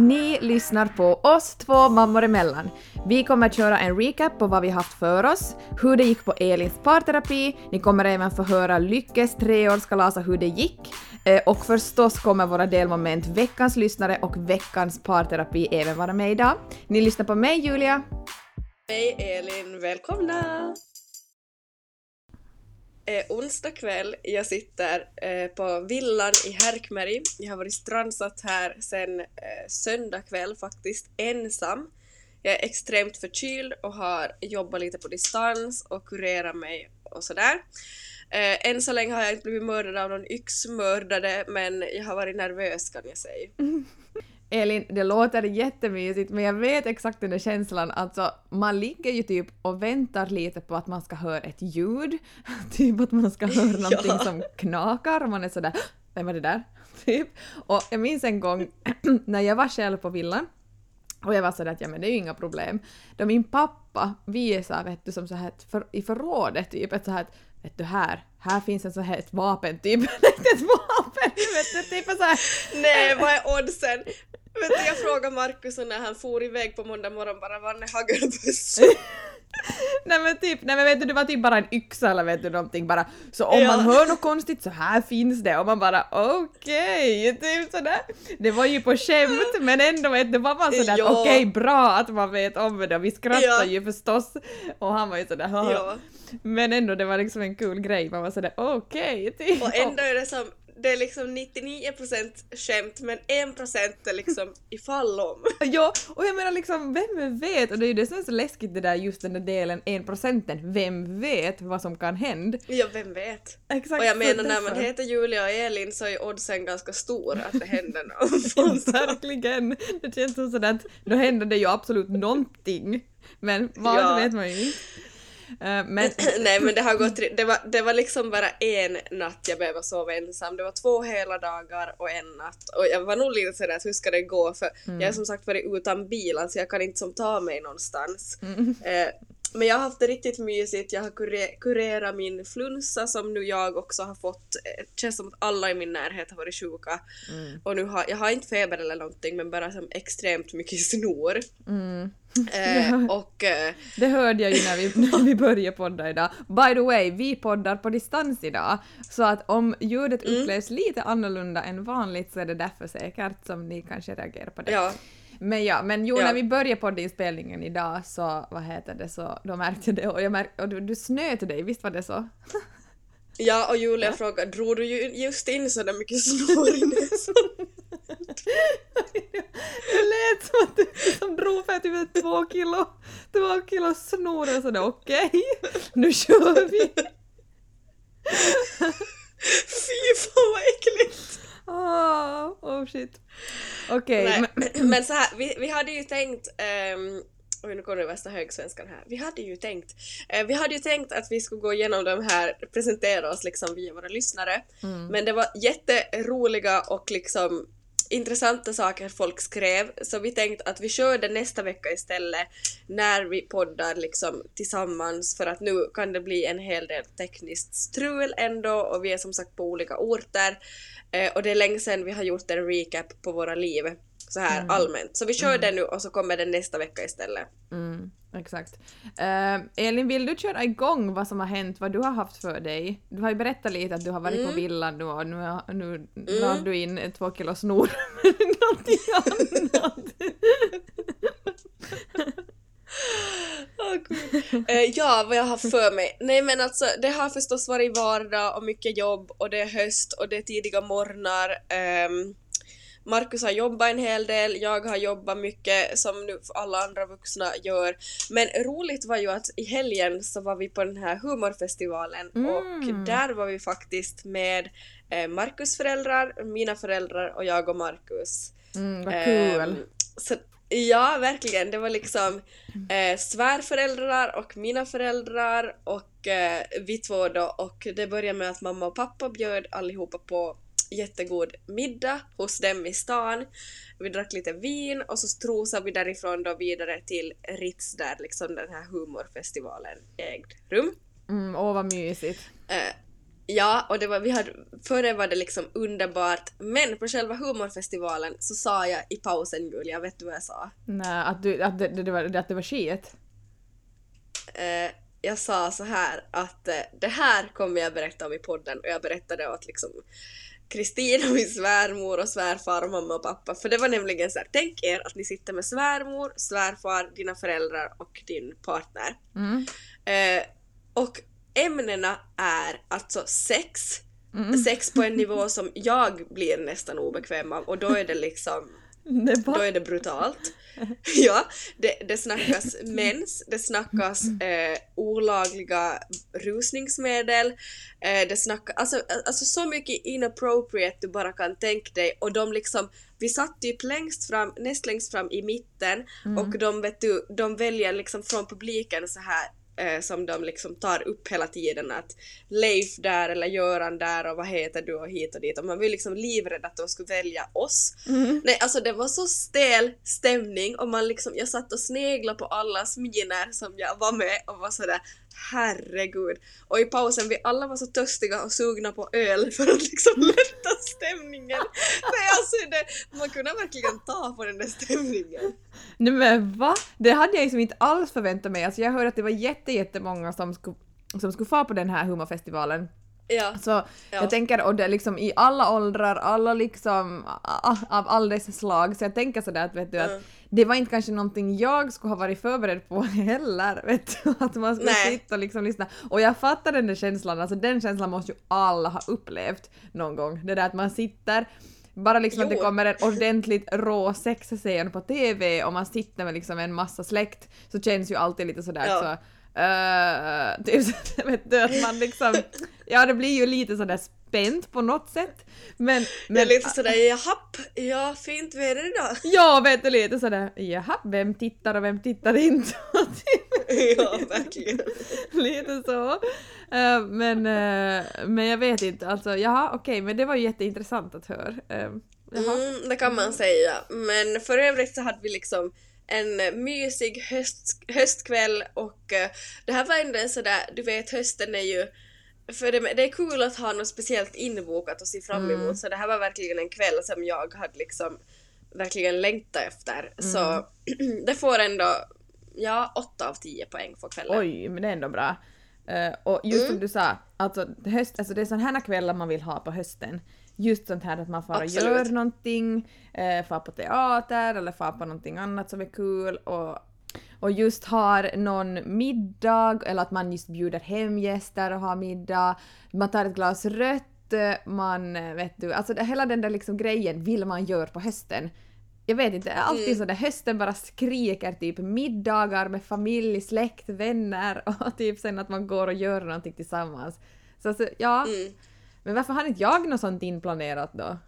Ni lyssnar på oss två mammor emellan. Vi kommer att köra en recap på vad vi haft för oss, hur det gick på Elins parterapi, ni kommer även få höra Lyckes treårskalas och hur det gick, eh, och förstås kommer våra delmoment veckans lyssnare och veckans parterapi även vara med idag. Ni lyssnar på mig Julia. Hej Elin, välkomna! Eh, onsdag kväll, jag sitter eh, på villan i Härkmeri. Jag har varit strandsatt här sen eh, söndag kväll faktiskt, ensam. Jag är extremt förkyld och har jobbat lite på distans och kurerat mig och sådär. Eh, än så länge har jag inte blivit mördad av någon yxmördare men jag har varit nervös kan jag säga. Elin, det låter jättemysigt men jag vet exakt den där känslan, alltså man ligger ju typ och väntar lite på att man ska höra ett ljud, typ att man ska höra någonting Ja. som knakar och man är sådär vem var det där? Typ. Och jag minns en gång när jag var själv på villan och jag var sådär att ja men det är ju inga problem. Då min pappa visade vet du som så här för, i förrådet typ ett så här vet du här, här finns en så här ett vapen typ, ett vapen vet du, typ så här Nej, vad är oddsen? Vet du, jag frågade Markus när han for iväg på måndag morgon bara var är hagelbössan? Nej men typ, nej men vet du det var typ bara en yxa eller vet du någonting bara så om Ja. man hör något konstigt så här finns det och man bara okej, typ sådär. Det var ju på skämt men ändå vet du var man sådär Ja. okej bra att man vet om det och vi skrattar Ja. ju förstås och han var ju sådär. Ja. Men ändå det var liksom en kul grej, man var sådär okej typ. Och ändå är det som, det är liksom 99% skämt men 1% är liksom ifall om. Ja, och jag menar liksom, vem vet? Och det är ju det som är så läskigt det där just den där delen, en procenten, vem vet vad som kan hända? Ja, vem vet? Exakt Och jag menar när man heter Julia och Elin så är oddsen ganska stor att det händer något. Verkligen! Det känns som sådär att då händer det ju absolut någonting. Men vad Ja. vet man ju inte. Eh, Men Nej men det har gått, det var, det var liksom bara en natt jag behövde sova ensam. Det var två hela dagar och en natt. Och jag var nog lite sådär att hur ska det gå för jag har som sagt varit utan bil alltså jag kan inte som ta mig någonstans. Eh, men jag har haft det riktigt mysigt, jag har kure- kurerat min flunsa som nu jag också har fått. Eh, Det känns som att alla i min närhet har varit sjuka. Och nu har, jag har inte feber eller någonting men bara som extremt mycket snor. mm, Eh, och eh, det hörde jag ju när vi, när vi började podda idag. By the way, vi poddar på distans idag. Så att om ljudet Mm. upplevs lite annorlunda än vanligt så är det därför säkert som ni kanske reagerar på det. ja, Men ja, men jo, Ja. när vi började poddinspelningen idag så, vad heter det, så då märkte jag det och, jag märkte, och du, du snöt dig, visst var det så? Ja, och Julia frågade, drog du ju just in så där mycket snor i näsan? Lät som att du liksom drog för typ två kilo, två kilo snor och sådär okej, nu kör vi! Fy fan vad äckligt! Ah, oh shit. Okej, Nej, men, men så här, vi, vi hade ju tänkt, um, oj nu kommer värsta högsvenskan här. Vi hade ju tänkt, eh, vi hade ju tänkt att vi skulle gå igenom de här, presentera oss liksom via våra lyssnare. mm, Men det var jätteroliga och liksom intressanta saker folk skrev, så vi tänkte att vi kör det nästa vecka istället när vi poddar liksom tillsammans för att nu kan det bli en hel del tekniskt strul ändå och vi är som sagt på olika orter eh, och det är länge sedan vi har gjort en recap på våra liv så här Mm. allmänt. Så vi kör det nu och så kommer den nästa vecka istället. mm, exakt. Eh, Elin, vill du köra igång vad som har hänt, vad du har haft för dig? Du har ju berättat lite att du har varit på Mm. villan nu och nu, nu drar du in två kilo snor. Någonting annat. Eh, ja, vad jag har för mig. Nej men alltså, det har förstås varit vardag och mycket jobb och det är höst och det är tidiga morgnar. Um, Markus har jobbat en hel del, jag har jobbat mycket som nu alla andra vuxna gör. Men roligt var ju att i helgen så var vi på den här humorfestivalen och Mm. där var vi faktiskt med eh, Markus föräldrar, mina föräldrar och jag och Markus. Mm, vad Ehm, kul. så, ja, verkligen. Det var liksom eh, svärföräldrar och mina föräldrar och eh, vi två då och det började med att mamma och pappa bjöd allihopa på jättegod middag hos dem i stan. Vi drack lite vin och så strosade vi därifrån då vidare till Ritz där liksom den här humorfestivalen ägde rum. Mm, åh vad mysigt. Eh, Ja, och det var, vi hade, före var det liksom underbart, men på själva humorfestivalen så sa jag i pausen Julia, vet du vad jag sa? Nej, att, du, att, det, det var, att det var skit? Eh, jag sa så här att eh, det här kommer jag berätta om i podden och jag berättade åt liksom Kristina, min svärmor och svärfar och mamma och pappa. För det var nämligen så här, tänk er att ni sitter med svärmor, svärfar, dina föräldrar och din partner. Mm. Eh, och ämnena är alltså sex, sex på en nivå som jag blir nästan obekväm av och då är det liksom då är det brutalt. ja, det, det snackas mens, det snackas eh, olagliga rusningsmedel, eh, det snackas, alltså, alltså så mycket inappropriate du bara kan tänka dig och de liksom, vi satt typ längst fram, näst längst fram i mitten och de vet du, de väljer liksom från publiken så här eh, som de liksom tar upp hela tiden att Leif där eller Göran där och vad heter du och hit och dit och man var ju liksom livrädd att de skulle välja oss. Nej alltså det var så stel stämning och man liksom, jag satt och sneglade på allas miner som jag var med och var sådär herregud. Och i pausen vi alla var så törstiga och sugna på öl för att liksom lätta stämningen. Nej alltså det, man kunde verkligen ta på den där stämningen. Nej men va? Det hade jag liksom inte alls förväntat mig. Alltså jag hörde att det var jätte, jättemånga som skulle, som skulle få på den här humorfestivalen. Ja. Så Ja. jag tänker, och det är liksom i alla åldrar, alla liksom av all dessa slag, så jag tänker sådär att vet du Mm. att det var inte kanske någonting jag skulle ha varit förberedd på heller, vet du, att man skulle Nej. sitta och liksom lyssna. Och jag fattar den där känslan, alltså den känslan måste ju alla ha upplevt någon gång, det där att man sitter bara liksom att det Jo. kommer en ordentligt rå sexscen på TV och man sitter med liksom en massa släkt så känns ju alltid lite sådär Ja. så Uh, typ vet du, att man liksom, ja det blir ju lite sådär spänt på något sätt. Men, det men är lite sådär jahapp, ja fint väder idag. ja vet du lite sådär, jaha, vem tittar och vem tittar inte? ja verkligen. lite så. Eh, men, eh, men jag vet inte, alltså jaha okej, men det var ju jätteintressant att höra. Uh. Mm, det kan man säga. Men för övrigt så hade vi liksom en mysig höst, höstkväll och eh, det här var ändå en sådär, du vet hösten är ju för det, det är kul att ha något speciellt inbokat och se fram emot så det här var verkligen en kväll som jag hade liksom verkligen längtat efter. Så det får ändå, ja, 8 av 10 poäng för kvällen. Oj, men det är ändå bra. Eh, och just som du sa, alltså, höst, alltså det är sådana här kvällar man vill ha på hösten. Just sånt här att man får och Absolut. gör någonting, eh, far på teater eller far på någonting annat som är kul och, och just har någon middag eller att man just bjuder hem gäster och har middag. Man tar ett glas rött, man eh, vet du, alltså det, hela den där liksom grejen vill man göra på hösten. Jag vet inte, alltid Mm. så där hösten bara skriker typ middagar med familj, släkt, vänner och typ sen att man går och gör någonting tillsammans. Så alltså, ja, Mm. Men varför har inte jag något sånt inplanerat då?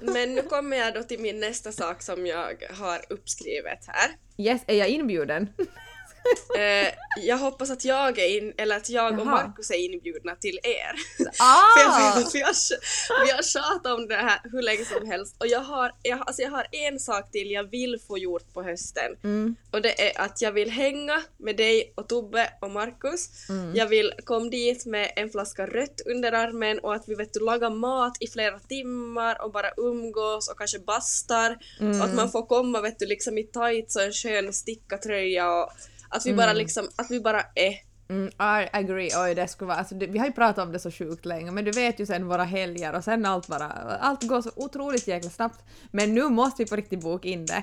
Men nu kommer jag då till min nästa sak som jag har uppskrivet här. Yes, är jag inbjuden? Eh, jag hoppas att jag är in, eller att jag och. Markus är inbjudna till er. För jag ah! vet att vi har, vi har tjatat om det här hur länge som helst och jag har, jag, alltså jag har en sak till jag vill få gjort på hösten Mm, och det är att jag vill hänga med dig och Tobbe och Markus. mm. Jag vill komma dit med en flaska rött under armen och att vi vet du lagar mat i flera timmar och bara umgås och kanske bastar. Mm. Och att man får komma vet du liksom i tights och en skön stickatröja och att vi bara liksom, att vi bara är. Mm, I agree, oj det skulle vara, alltså det, vi har ju pratat om det så sjukt länge men du vet ju sen våra helger och sen allt bara, allt går så otroligt jäkla snabbt. Men nu måste vi på riktigt boka in det.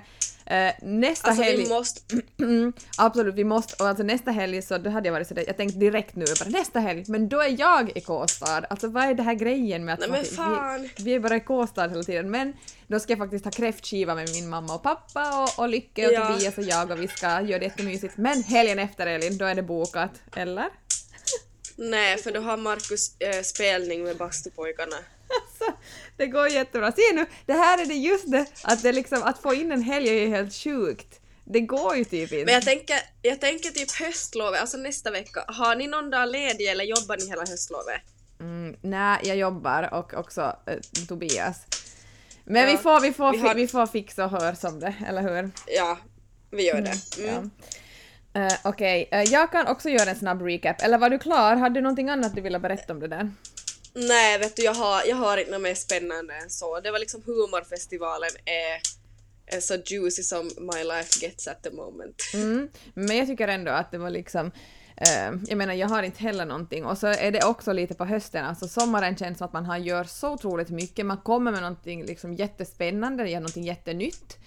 Eh, nästa Alltså helg... vi måste, Mm, absolut, vi måste, och alltså nästa helg så då hade jag varit sådär, jag tänkte direkt nu bara nästa helg, men då är jag i K-stad. Alltså vad är det här grejen med att Nej, men fan. Vi, vi är bara i K-stad hela tiden, men då ska jag faktiskt ha kräftskiva med min mamma och pappa och, och Lycke och Ja. Tobias och jag och vi ska göra det jättemysigt. Men helgen efter Elin, då är det bokat, eller? nej för då har Markus eh, spelning med bastupojkarna. Det går jättebra. Se nu, det här är det just det, att det liksom, att få in en helg är ju helt sjukt. Det går ju typ inte. Men jag tänker, jag tänker typ höstlovet, alltså nästa vecka. Har ni någon dag ledig eller jobbar ni hela höstlovet? Mm, nej, jag jobbar och också eh, Tobias. Men Ja, vi, får, vi, får, vi har- vi får fixa och höra som det, eller hur? Ja, vi gör det. Mm. Ja. Eh, Okej, eh, jag kan också göra en snabb recap. Eller var du klar? Hade du någonting annat du ville berätta om det där? Nej, vet du, jag har, jag har inte något mer spännande än så. Det var liksom humorfestivalen är, är så juicy som my life gets at the moment. Mm. Men jag tycker ändå att det var liksom eh, jag menar, jag har inte heller någonting. Och så är det också lite på hösten, alltså sommaren känns som att man har, gör så otroligt mycket. Man kommer med någonting liksom jättespännande, gör någonting jättenytt.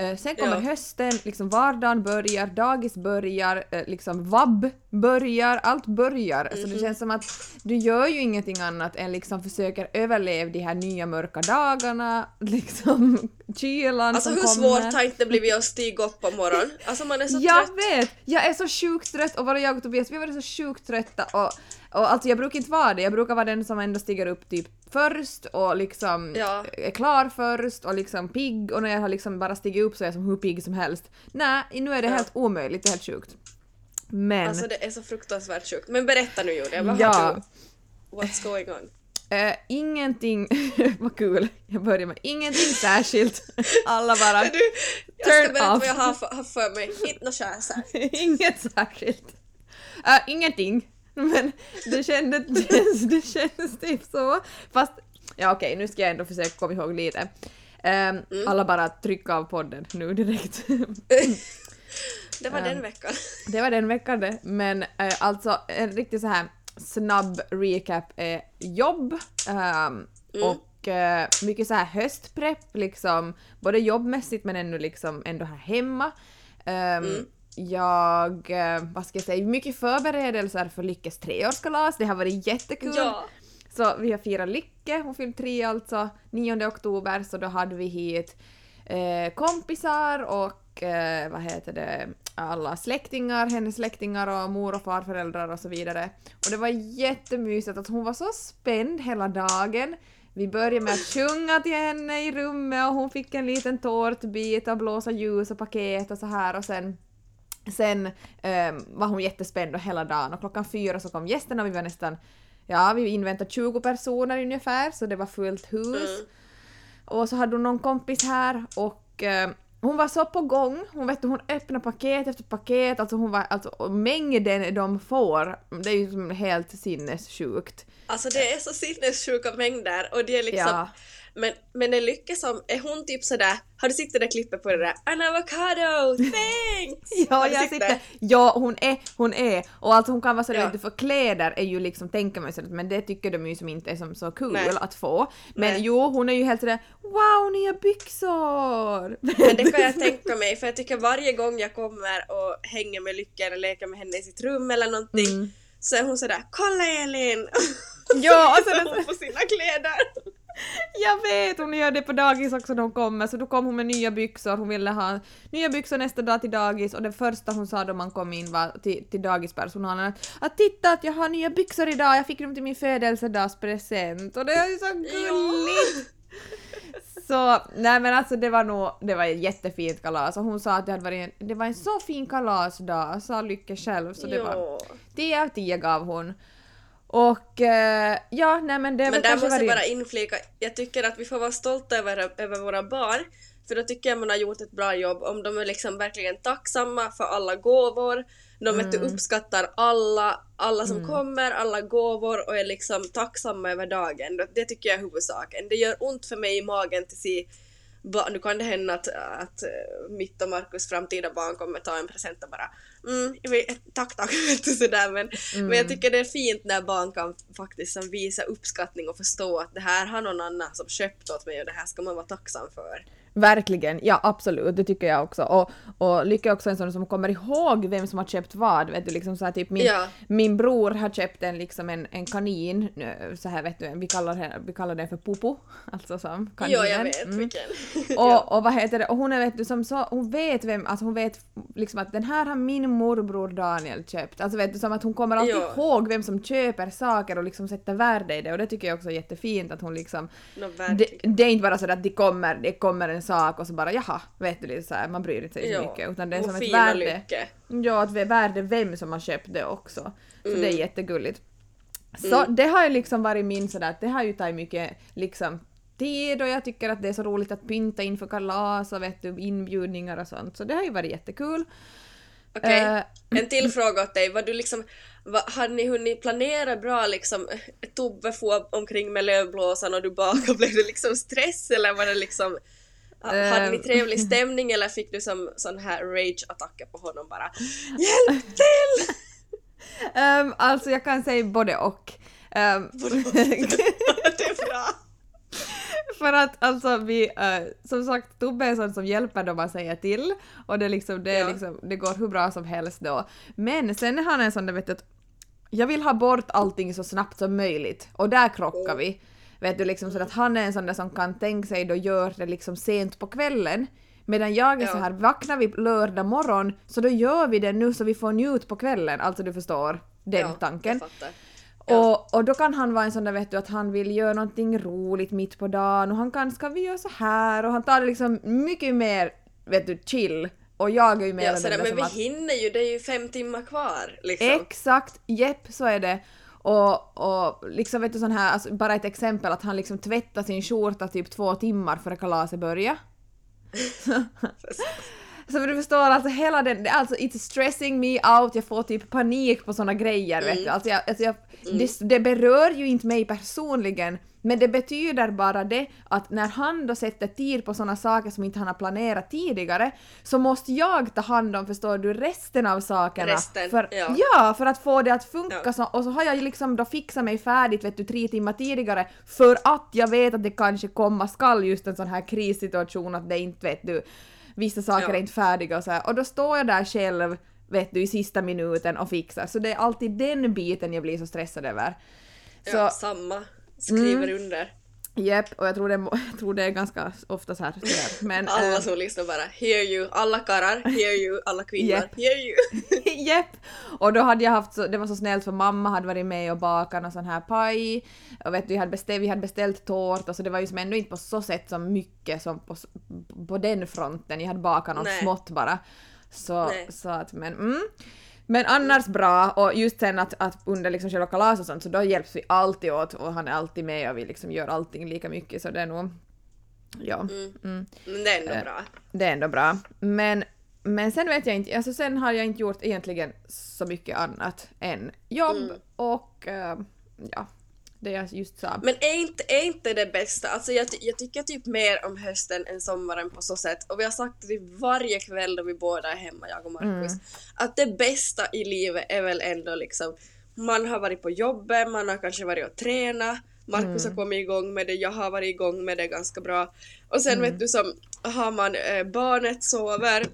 Eh, sen kommer Ja. hösten, liksom vardagen börjar, dagis börjar, eh, liksom vab börjar, allt börjar. Så Mhm. det känns som att du gör ju ingenting annat än liksom försöker överleva de här nya mörka dagarna, liksom kylan Alltså som hur kommer. svårt har inte blivit att stiga upp på morgonen? Alltså man är så Jag trött. vet! Jag är så sjukt trött och både jag och Tobias vi har varit så sjukt trötta och, och alltså jag brukar inte vara det, jag brukar vara den som ändå stiger upp typ först och liksom Ja. är klar först och liksom pigg och när jag har liksom bara stigit upp så är jag som hur pigg som helst. Nej, nu är det Ja. helt omöjligt, det är helt sjukt. Men, Alltså det är så fruktansvärt sjukt. Men berätta nu Julia, vad Ja. har du? What's going on? eh, ingenting, vad kul, jag börjar med ingenting särskilt. Alla bara, Du, jag ska berätta off. vad jag har för, har för mig. Inte nåt käsa. Inget särskilt. Äh, ingenting. Men det kändes, det, det kändes typ så. Fast, ja okej, nu ska jag ändå försöka komma ihåg lite. Ehm, Alla bara trycka av podden nu direkt. Det var Ehm. den veckan. det var den veckan det. Men eh, alltså en riktigt så här snabb recap är jobb. ehm, Och eh, mycket så här höstprepp liksom. Både jobbmässigt men ändå liksom ändå här hemma. Ehm, Jag, eh, vad ska jag säga, mycket förberedelser för Lyckes treårskalas. Det har varit jättekul. Ja. Så vi har firat Lycke, hon fyllde tre alltså, 9 oktober, så då hade vi hit eh, kompisar och eh, vad heter det, alla släktingar, hennes släktingar och mor och farföräldrar och så vidare. Och det var jättemysigt att hon var så spänd hela dagen. Vi började med att sjunga till henne i rummet och hon fick en liten tårtbit och blåsa ljus och paket och så här och sen Sen ehm, var hon jättespänd och hela dagen och klockan fyra så kom gästerna och vi var nästan, ja vi inväntade 20 personer ungefär så det var fullt hus. Mm. Och så hade hon någon kompis här och eh, hon var så på gång. Hon vet hon öppnade paket efter paket, alltså hon var, alltså mängden de får, det är ju helt sinnessjukt. Alltså det är så sinnessjuka mängder och det är liksom Ja. Men, men är Lycke som, är hon typ sådär, har du sett det där klippet på det där An avocado, thanks! Ja, jag sitter, ja hon är, hon är, och alltså hon kan vara sådär Ja. lite för kläder är ju liksom, tänker man sig, men det tycker de ju som inte är som så kul Nej. att få. Men Nej. jo, hon är ju helt sådär wow, nya byxor! Men det kan jag tänka mig, för jag tycker varje gång jag kommer och hänger med Lycka eller leker med henne i sitt rum eller någonting Mm. så är hon sådär “Kolla Elin!” Ja, och så så hon på sina kläder. Jag vet, hon gör det på dagis också när hon kommer, så då kom hon med nya byxor, hon ville ha nya byxor nästa dag till dagis. Och det första hon sa då man kom in var till, till dagispersonalen att, att titta att jag har nya byxor idag, jag fick dem till min födelsedagspresent. Och det är ju så gulligt! Så, nej men alltså det var nog, det var ett jättefint kalas. Och hon sa att det hade varit en, det var en så fin kalasdag, sa Lycke själv. Så det var Jo. 10 av 10 gav hon. Och eh, ja, nej men det var Men där måste jag bara inflika, jag tycker att vi får vara stolta över, över våra barn för då tycker jag man har gjort ett bra jobb om de är liksom verkligen tacksamma för alla gåvor, de Mm. uppskattar alla, alla som kommer, alla gåvor och är liksom tacksamma över dagen. Det, tycker jag är huvudsaken. Det gör ont för mig i magen till se nu kan det hända att, att eh, mitt och Markus framtida barn kommer ta en present och bara mm, tack tack, sådär men, men jag tycker det är fint när barn kan faktiskt som visa uppskattning och förstå att det här har någon annan som köpt åt mig och det här ska man vara tacksam för. Verkligen, ja absolut, det tycker jag också. Och, och Lycka är också en sån som kommer ihåg vem som har köpt vad. Vet du, liksom så här, typ min, Ja. min bror har köpt en, liksom en, en kanin, eh, så här vet du, vi kallar, vi kallar den för Popo, alltså som kaninen. Jo, jag vet Mm. vilken. Och, och vad heter det, och hon är vet du som så, hon vet vem, alltså hon vet liksom att den här har min morbror Daniel köpt. Alltså vet du som att hon kommer alltid Ja. ihåg vem som köper saker och liksom sätter värde i det och det tycker jag också är jättefint att hon liksom Nå, det, det är inte bara så att det kommer, det kommer en sak och så bara jaha, vet du lite så här, man bryr sig inte så mycket utan det är Och som ett värde. Lycke. Ja, att det är värde vem som har köpt det också. Så Mm. det är jättegulligt. Så det har ju liksom varit min sådär det har ju tagit mycket liksom tid och jag tycker att det är så roligt att pynta inför kalas och vet du, inbjudningar och sånt så det har ju varit jättekul. Okej, Eh, En till fråga åt dig, var du liksom, var, hade ni hunnit planera bra liksom, Tobbe får omkring med lövblåsan och du bakar, blev det liksom stress eller var det liksom hade ni Ehm. trevlig stämning eller fick du som sån här rage-attacker på honom bara Hjälp till! Ehm, alltså jag kan säga både och. Ehm, det är bra. för att alltså vi, eh, som sagt Tobbe är sån som hjälper då man säger till och det, liksom, det, Ja. liksom, det går hur bra som helst då. Men sen är han en sån där vet du att jag vill ha bort allting så snabbt som möjligt och där krockar Mm. vi. Vet du liksom så att han är en sån där som kan tänka sig då gör det liksom sent på kvällen. Medan jag är Ja. så här, vaknar vi lördag morgon så då gör vi det nu så vi får njut på kvällen. Alltså du förstår den Ja, tanken. Ja. Och, och då kan han vara en sån där vet du att han vill göra någonting roligt mitt på dagen och han kan ska vi göra så här och han tar det liksom mycket mer vet du chill och jag är ju mer Ja, sådär, där men vi att hinner ju, det är ju fem timmar kvar liksom. exakt, jepp så är det. Och, och liksom vet du sån här, alltså, bara ett exempel att han liksom tvättar sin skjorta typ två timmar före kalaset börjar. Så du förstår alltså hela den, alltså it's stressing me out, jag får typ panik på såna grejer vet du. Alltså jag, alltså jag, det, det berör ju inte mig personligen men det betyder bara det att när han då sätter tid på såna saker som inte han har planerat tidigare så måste jag ta hand om, förstår du, resten av sakerna. Resten, för, ja. ja, för att få det att funka Ja. så, och så har jag liksom då fixat mig färdigt vet du tre timmar tidigare för att jag vet att det kanske komma skall just en sån här krissituation att det inte vet du vissa saker Ja. är inte färdiga och så här. och då står jag där själv vet du i sista minuten och fixar så det är alltid den biten jag blir så stressad över. Så Ja, samma. Skriver Mm. under. Jepp, och jag tror, det, jag tror det är ganska ofta så här. tyvärr. Men, Alla eh, som lyssnar bara hear you, alla karlar hear you, alla kvinnor Japp. hear you. Jepp! Och då hade jag haft så, det var så snällt för mamma hade varit med och bakat någon sån här paj. Och vet du, vi hade beställt, vi hade beställt tårta så det var ju som ändå inte på så sätt som mycket som på, på den fronten. Jag hade bakat något Nej. smått bara. Så, Nej. så att men mm. Men annars bra och just sen att, att under liksom själva kalas och sånt så då hjälps vi alltid åt och han är alltid med och vi liksom gör allting lika mycket så det är nog... Ja. Mm. Men det är ändå Eh. bra. Det är ändå bra. Men, men sen vet jag inte, alltså sen har jag inte gjort egentligen så mycket annat än jobb Mm. och eh, ja, det jag just sa. Men är inte, är inte det bästa, alltså jag, jag tycker typ mer om hösten än sommaren på så sätt och vi har sagt det varje kväll då vi båda är hemma, jag och Markus, Mm. att det bästa i livet är väl ändå liksom man har varit på jobbet, man har kanske varit och tränat, Markus Mm. har kommit igång med det, jag har varit igång med det ganska bra. Och sen Mm. vet du som, har man eh, barnet sover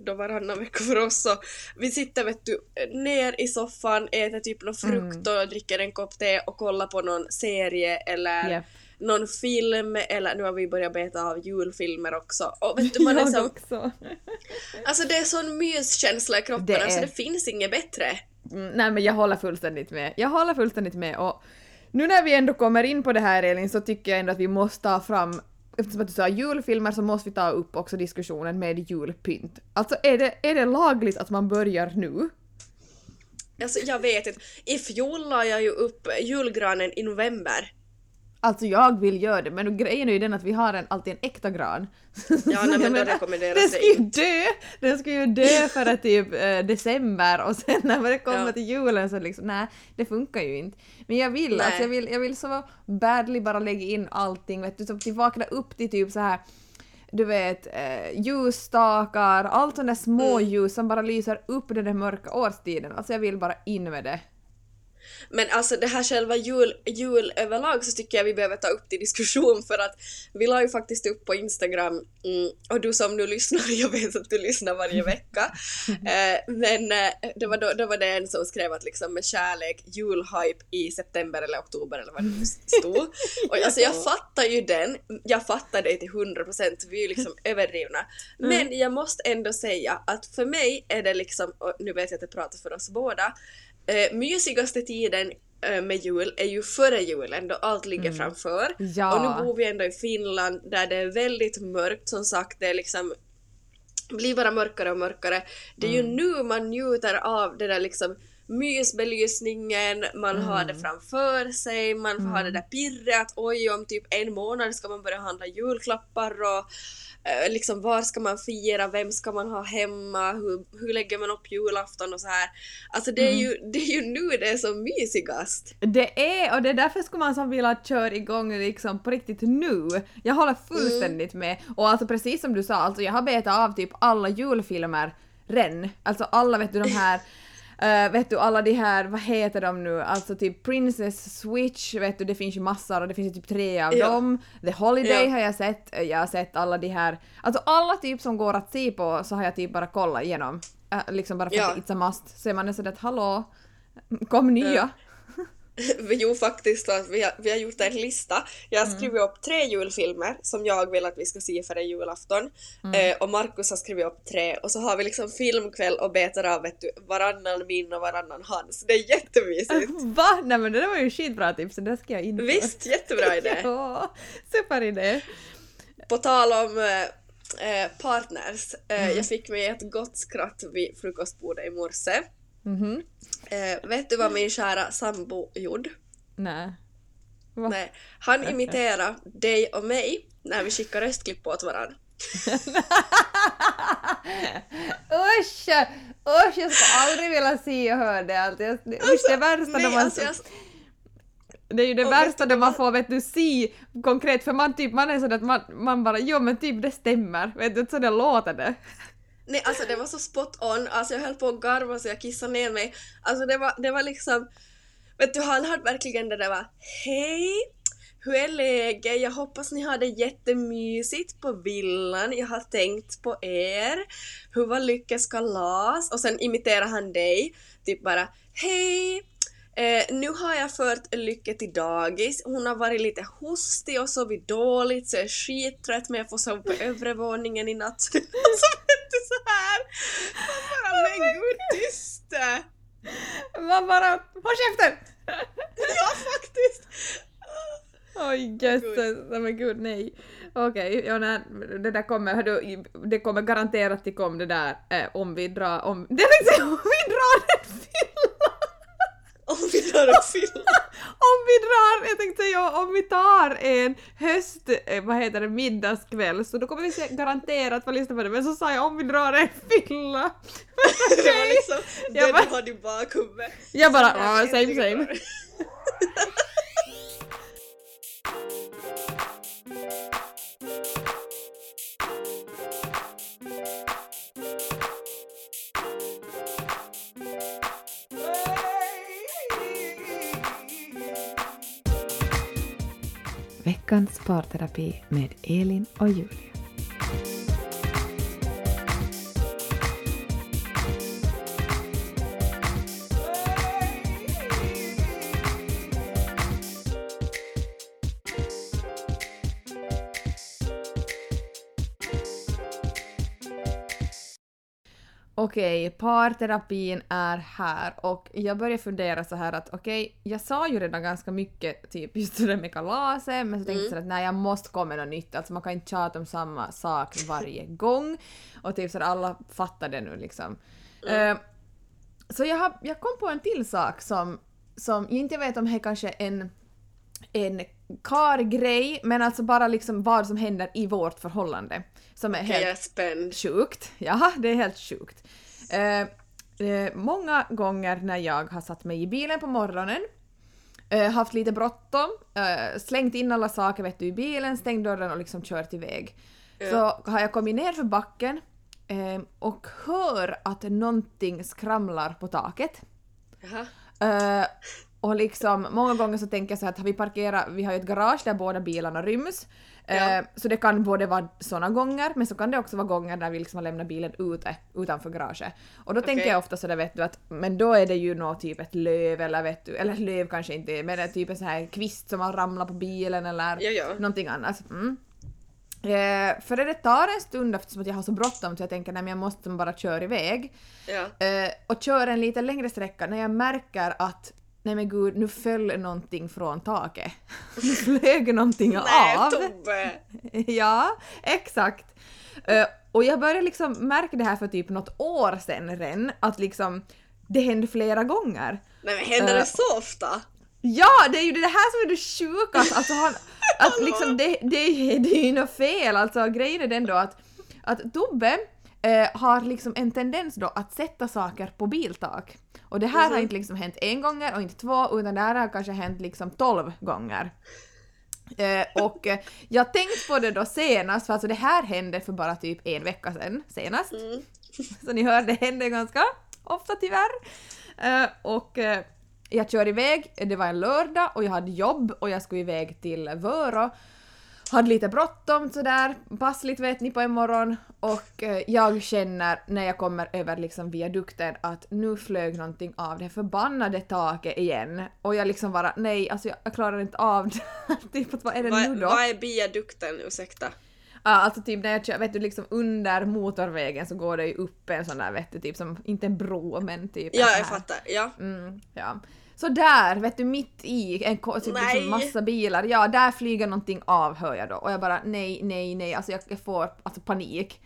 då varannan vecka för oss så vi sitter vet du ner i soffan, äter typ någon frukt Mm. och dricker en kopp te och kollar på någon serie eller Japp. någon film eller nu har vi börjat beta av julfilmer också och vet du man är som, också. alltså det är sån myskänsla i kroppen, Det är- alltså det finns inget bättre. Mm, nej men jag håller fullständigt med. Jag håller fullständigt med och nu när vi ändå kommer in på det här Elin så tycker jag ändå att vi måste ta fram Eftersom att du sa julfilmer så måste vi ta upp också diskussionen med julpynt. Alltså är det, är det lagligt att man börjar nu? Alltså jag vet inte, i fjol la jag ju upp julgranen i november. Alltså jag vill göra det men grejen är ju den att vi har en, alltid en äkta gran. Ja, nej, men då menar, rekommenderas Den det ska ju dö! Den ska ju dö före typ eh, december och sen när det kommer Ja. till julen så liksom nej, det funkar ju inte. Men jag vill, Nej. alltså jag vill, jag vill så badly bara lägga in allting vet du, så att vi vaknar upp till typ så här du vet, eh, ljusstakar, allt sådana små Mm. ljus som bara lyser upp den där mörka årstiden. Alltså jag vill bara in med det. Men alltså det här själva jul, jul överlag så tycker jag vi behöver ta upp till diskussion för att vi la ju faktiskt upp på Instagram mm, och du som nu lyssnar, jag vet att du lyssnar varje vecka. eh, men eh, det var då, då var det en som skrev att liksom med kärlek julhype i september eller oktober eller vad det nu stod. Och alltså jag fattar ju den, jag fattar det till 100% vi är ju liksom överdrivna. Men jag måste ändå säga att för mig är det liksom, och nu vet jag att jag pratar för oss båda, eh, mysigaste tiden eh, med jul är ju före julen då allt ligger framför. Ja. Och nu bor vi ändå i Finland där det är väldigt mörkt som sagt, det är liksom blir bara mörkare och mörkare. Det är ju nu man njuter av det där liksom mysbelysningen, man har det framför sig, man får ha det där pirret att oj om typ en månad ska man börja handla julklappar och liksom var ska man fira, vem ska man ha hemma, hur, hur lägger man upp julafton och så här. Alltså det är, ju, det är ju nu det är som mysigast. Det är, och det är därför skulle man som vilja köra igång liksom på riktigt nu. Jag håller fullständigt med. Och alltså precis som du sa, alltså jag har betat av typ alla julfilmer ren. Alltså alla vet du de här Uh, vet du alla de här, vad heter de nu, alltså typ Princess Switch, vet du det finns ju massor och det finns ju typ tre av Ja. dem. The Holiday Ja. har jag sett, eh, jag har sett alla de här, alltså alla typ som går att se på så har jag typ bara kollat igenom. Uh, liksom bara för Ja. att it's a must. Så är man är sådär att hallå, kom nya. Jo faktiskt, vi har, vi har gjort en lista. Jag Mm. har skrivit upp tre julfilmer som jag vill att vi ska se före julafton. Mm. Eh, och Markus har skrivit upp tre och så har vi liksom filmkväll och betar av vet du, varannan min och varannan hans. Det är jättemysigt. Va? Nej men det där var ju skitbra tips, det ska jag införa. Visst, jättebra idé. Ja, superidé. På tal om eh, eh, partners, eh, Mm. jag fick mig ett gott skratt vid frukostbordet i morse. Mhm. Eh, vet du vad min kära sambo gjorde? Nej. Va? Nej, han imiterade dig och mig när vi skickar röstklipp åt varandra. Usch! Usch, jag ska aldrig vilja se och höra det. Alltså, usch, det värsta nej, då man... alltså jag, Det är ju det och värsta då man får vet du se konkret för man typ man är sådär att man, man bara jo men typ det stämmer. Vet du, så det låter det nej, alltså det var så spot on, alltså jag höll på att garva så jag kissade ner mig. Alltså det var, det var liksom, vet du han hade verkligen det där va. Hej! Hur är läget? Jag hoppas ni har det jättemysigt på villan. Jag har tänkt på er. Hur var lyckas kalas? Och sen imiterar han dig. Typ bara Hej! Eh, nu har jag fört Lycke till dagis. Hon har varit lite hostig och sovit dåligt så jag är skittrött men jag får sova på övre våningen i natt. och så vet du så här. Man bara men gud tyst! Man bara håll käften! Ja faktiskt! Oj jösses, nej men gud nej. Okej, ja, nej, det där kommer, hördu, det kommer garanterat till kom det där eh, om vi drar, om, det tänkte säga om vi drar en fylla! Om vi drar ett fylla. Om vi drar, jag tänkte säga om vi tar en höst, eh, vad heter det, middagskväll så då kommer vi garanterat få lyssna på det men så sa jag om vi drar en fylla. Det var liksom Jag det bara- du hade i bakhuvudet. Jag bara, ja, same same. Veckans parterapi med Elin och Julia. Okej, parterapin är här och jag börjar fundera så här att okej, jag sa ju redan ganska mycket typ just det där med kalaset men så tänkte jag så här att nej jag måste komma med något nytt, alltså man kan inte tjata om samma sak varje gång och typ så att alla fattar det nu liksom. Eh, så jag, har, jag kom på en till sak som, som jag inte vet om det är kanske en en kargrej, men alltså bara liksom vad som händer i vårt förhållande. Som är helt jag är spänd. sjukt. Ja, det är helt sjukt. Eh, eh, många gånger när jag har satt mig i bilen på morgonen, eh, haft lite bråttom, eh, slängt in alla saker vet du, i bilen, stängt dörren och liksom kört iväg. Ja. Så har jag kommit ner för backen och hör att någonting skramlar på taket. Jaha. Eh, och liksom många gånger så tänker jag så här att har vi parkerat, vi har ju ett garage där båda bilarna ryms. Eh, Ja. Så det kan både vara såna gånger men så kan det också vara gånger där vi liksom har lämnat bilen ute, utanför garaget. Och då tänker Okej. jag ofta sådär vet du att men då är det ju nå typ ett löv eller vet du, eller löv kanske inte men det är typ en sån här kvist som har ramlat på bilen eller Ja, ja. någonting annat. Mm. Eh, för det tar en stund eftersom att jag har så bråttom så jag tänker nej men jag måste bara köra iväg. Ja. Eh, och kör en lite längre sträcka när jag märker att nej men gud, nu föll någonting från taket. Nu flög någonting Nej av. Tobbe! ja, exakt. Eh, och jag började liksom märka det här för typ något år sedan redan, att liksom det hände flera gånger. Nej men händer Eh, det så ofta? Ja, det är ju det här som är det sjuka! Alltså han, att liksom det, det, är- det är ju något fel, alltså grejen är den då att, att Tobbe eh, har liksom en tendens då att sätta saker på biltak. Och det här har Mhm. inte liksom hänt en gång och inte två, utan det här har kanske hänt liksom tolv gånger. Eh, och eh, jag tänkte på det då senast, för alltså det här hände för bara typ en vecka sedan senast. Mm. Så ni hör, det händer ganska ofta tyvärr. Eh, och eh, jag kör iväg, det var en lördag och jag hade jobb och jag skulle iväg till Vörå. Hade lite bråttom sådär, passligt vet ni på en morgon och eh, jag känner när jag kommer över liksom viadukten att nu flög någonting av det förbannade taket igen. Och jag liksom bara nej, alltså jag, klarar inte av det. typ vad är det nu Vad då? vad är biadukten, ursäkta? Ja, alltså typ när jag kör, vet du, liksom under motorvägen så går det ju upp en sån där, vet du, typ som, inte en bro men typ Ja, jag här. fattar. Ja. Mm, ja. Så där, vet du, mitt i en typ liksom massa bilar, ja där flyger någonting av hör jag då och jag bara nej, nej, nej, alltså jag, jag får alltså panik.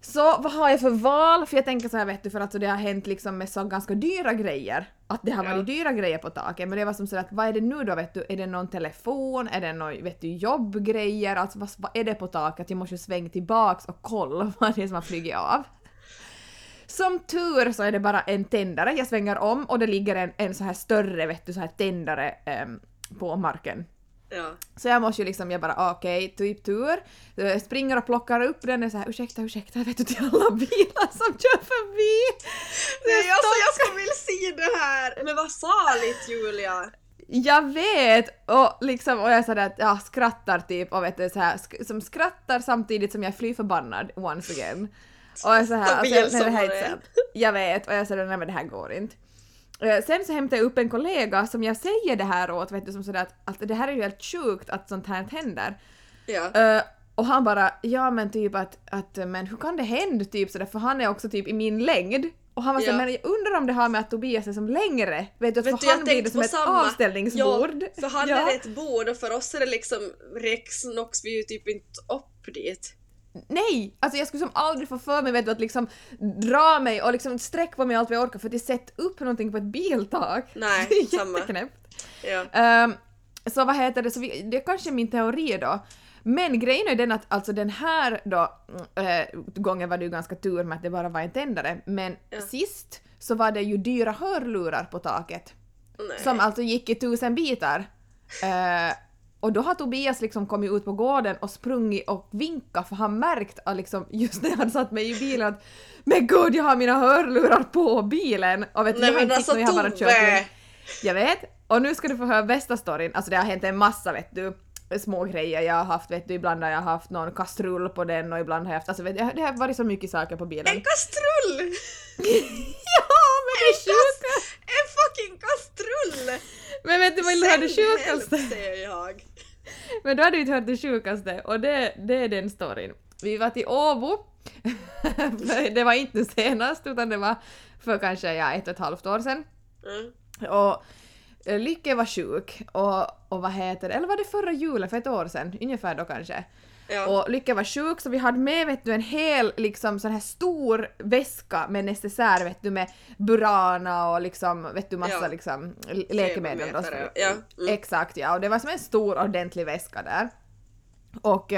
Så vad har jag för val? För jag tänker så här vet du, för att alltså, det har hänt liksom med så ganska dyra grejer. Att det har Ja. varit dyra grejer på taket, men det var som så att vad är det nu då vet du? Är det någon telefon? Är det någon vet du, jobbgrejer? Alltså vad, vad är det på taket? Jag måste ju svänga tillbaks och kolla vad det är som har flugit av. Som tur så är det bara en tändare, jag svänger om och det ligger en, en så här större vet du, så här tändare ehm, på marken. ja. Så jag måste ju liksom, jag bara okej, typ tur. Jag springer och plockar upp den och så här ursäkta, ursäkta, vet du till alla bilar som kör förbi. Så jag Nej, alltså jag skulle vilja se det här! Men vad farligt Julia! Jag vet! Och liksom, och jag sådär att jag skrattar typ och vet du så här, sk- som skrattar samtidigt som jag är fly förbannad once again. Och jag så här, alltså, nej, det här är. Jag vet och jag säger nej men det här går inte. Eh, Sen så hämtar jag upp en kollega som jag säger det här åt, vet du, som sådär att, att det här är ju helt sjukt att sånt här händer. Ja. Eh, och han bara, ja men typ att, att men hur kan det hända typ sådär för han är också typ i min längd. Och han var såhär, Ja. men jag undrar om det har med att Tobias är som längre? Vet du, att Vet för du, han blir det som ett samma. avställningsbord. Ja, för han Ja. är ett bord och för oss är det liksom Rex Nox vi ju typ inte upp dit. Nej! Alltså jag skulle som aldrig få för mig vet du, att liksom dra mig och liksom sträcka på mig allt vad jag orkar för att sätta upp någonting på ett biltak. Nej, det är samma. jätteknäppt. Ja. Ehm, så vad heter det, så vi, det är kanske min teori då. Men grejen är den att alltså den här då, äh, gången var det ju ganska tur med att det bara var en tändare, men Ja. sist så var det ju dyra hörlurar på taket. Nej. Som alltså gick i tusen bitar. Eh, och då har Tobias liksom kommit ut på gården och sprungit och vinkat för han märkt att liksom just när han satt mig i bilen att men gud jag har mina hörlurar på bilen! Och vet Nej jag har inte alltså jag har bara kört. Jag vet. Och nu ska du få höra bästa storyn. Alltså det har hänt en massa vet du små grejer jag har haft vet du ibland har jag haft någon kastrull på den och ibland har jag haft alltså vet du, det har varit så mycket saker på bilen. En kastrull! ja men det sjuka! En fucking kastrull! Men vet du vad det Sänd sjukaste? säger jag. Men då hade vi inte hört det sjukaste och det, det är den storyn. Vi var till Åbo. det var inte senast utan det var för kanske ja, ett och ett halvt år sedan. Mm. Och eh, Lykke var sjuk och, och vad heter det, eller var det förra julen för ett år sedan, ungefär då kanske. Ja. Och Lykke var sjuk så vi hade med vet du en hel liksom sån här stor väska med necessär vet du med Burana och liksom vet du massa Ja. liksom läkemedel. Febermätare, ja. Mm. Exakt ja och det var som en stor ordentlig väska där. Och,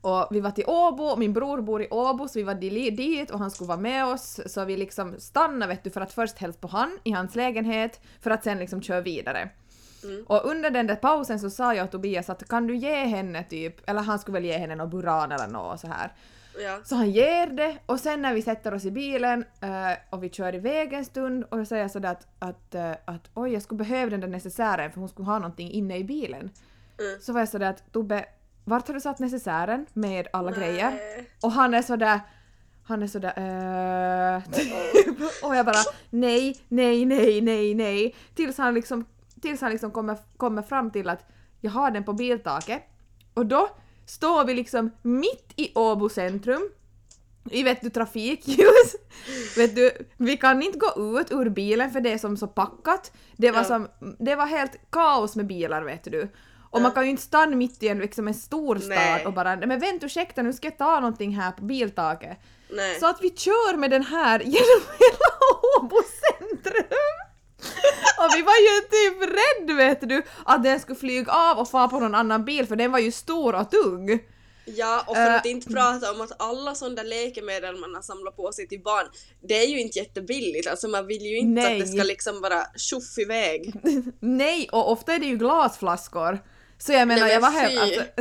och vi var till Åbo, min bror bor i Åbo så vi var di- dit och han skulle vara med oss så vi liksom stannade vet du för att först hälsa på han i hans lägenhet för att sen liksom köra vidare. Mm. Och under den där pausen så sa jag till Tobias att kan du ge henne typ, eller han skulle väl ge henne någon Buran eller något så här. Ja. Så han ger det och sen när vi sätter oss i bilen eh, och vi kör iväg en stund och jag säger sådär att, att, eh, att oj jag skulle behöva den där necessären för hon skulle ha någonting inne i bilen. Mm. Så var jag sådär att Tobbe, vart har du satt necessären med alla grejer? Nej. Och han är sådär han är sådär äh, typ. Och jag bara nej, nej, nej, nej, nej. Tills han liksom, tills han liksom kommer, kommer fram till att jag har den på biltaket. Och då står vi liksom mitt i Åbo centrum i vet du trafikljus. vet du, vi kan inte gå ut ur bilen för det är som så packat. Det var Ja. som, det var helt kaos med bilar vet du. Och man kan ju inte stanna mitt i en, liksom en stor stad Nej. och bara “nej men vänta ursäkta nu ska jag ta någonting här på biltaket”. Nej. Så att vi kör med den här genom hela Åbo centrum. Och vi var ju typ rädd vet du att den skulle flyga av och fara på någon annan bil för den var ju stor och tung. Ja, och för Eh, att inte prata om att alla sådana där läkemedel man har samlat på sig till barn, det är ju inte jättebilligt. Alltså man vill ju inte Nej. att det ska liksom bara tjoff iväg. Nej, och ofta är det ju glasflaskor. Så jag menar, Nej, jag var helt... Alltså,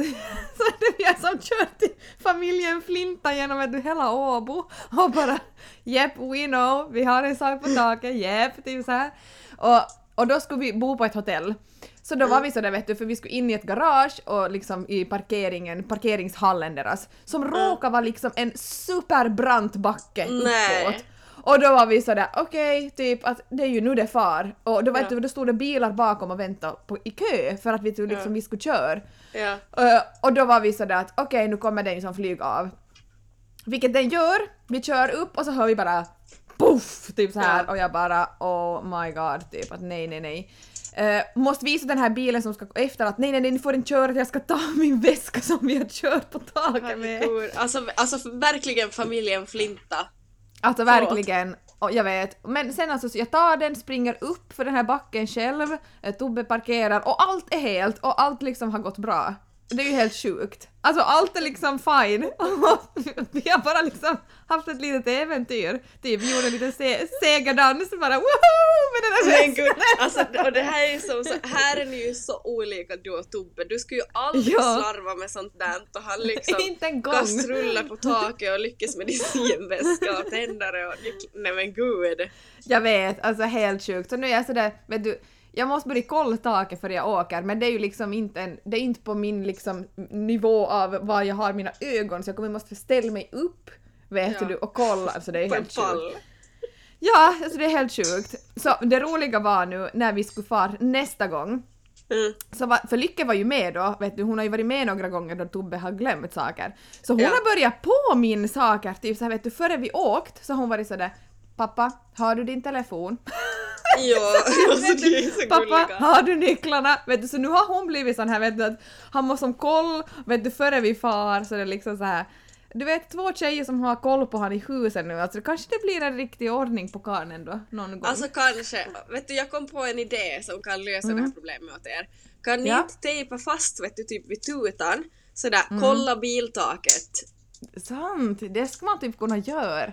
så det är som kört familjen Flinta genom ett hela Åbo och bara Jep, we know, vi har en sak på taket, jep, typ så här. Och, och då skulle vi bo på ett hotell. Så då Mm. var vi sådär vet du, för vi skulle in i ett garage och liksom i parkeringen, parkeringshallen deras, som råkade vara liksom en superbrant backe Nej. uppåt. Och då var vi sådär okej, typ att det är ju nu det far. Och då, vet Ja. du, då stod det bilar bakom och väntade på, i kö för att vi, tog liksom, Ja. vi skulle köra. Ja. Uh, och då var vi sådär att okej nu kommer den som flyger av. Vilket den gör, vi kör upp och så hör vi bara poff typ så här Ja. och jag bara oh my god typ att nej nej nej. Uh, måste visa den här bilen som ska gå efter att nej nej nej ni får inte köra jag ska ta min väska som vi har kört på taket med. Alltså, alltså verkligen familjen Flinta. Alltså Förlåt. verkligen. Och jag vet. Men sen alltså så jag tar den, springer upp för den här backen själv, eh, Tobbe parkerar och allt är helt och allt liksom har gått bra. Det är ju helt sjukt. Alltså allt är liksom fine. Vi har bara liksom haft ett litet äventyr. Typ gjorde en liten se- segerdans bara woho med den här Men gud, alltså, och det här är ju som så, här är ni ju så olika du och Tobbe. Du skulle ju aldrig Ja. slarva med sånt där och han liksom Inte en gång. kastruller på taket och lyckas med medicinväska och tändare och nej men gud. Jag vet, alltså helt sjukt. Så nu är jag sådär, vet du, jag måste börja kolla taket för jag åker, men det är ju liksom inte, en, det är inte på min liksom nivå av var jag har mina ögon, så jag kommer måste ställa mig upp, vet Ja. du, och kolla. Alltså det är helt sjukt. Ja, alltså det är helt sjukt. Så det roliga var nu när vi skulle fara nästa gång, Mm. så var, för Lycke var ju med då, vet du, hon har ju varit med några gånger då Tobbe har glömt saker. Så hon Ja. har börjat påminna saker, typ så här vet du, före vi åkt så har hon varit sådär Pappa, har du din telefon? Ja, alltså det är så Pappa, gulliga. har du nycklarna? Vet du, så nu har hon blivit sån här vet du att han måste som koll, vet du, före vi far så det är liksom så här. Du vet två tjejer som har koll på han i huset nu, alltså kanske det blir en riktig ordning på karln ändå någon gång. Alltså kanske, vet du jag kom på en idé som kan lösa det här problemet åt er. Kan ni Ja. inte tejpa fast vet du typ vid tutan sådär kolla biltaket. Sant, det ska man typ kunna göra.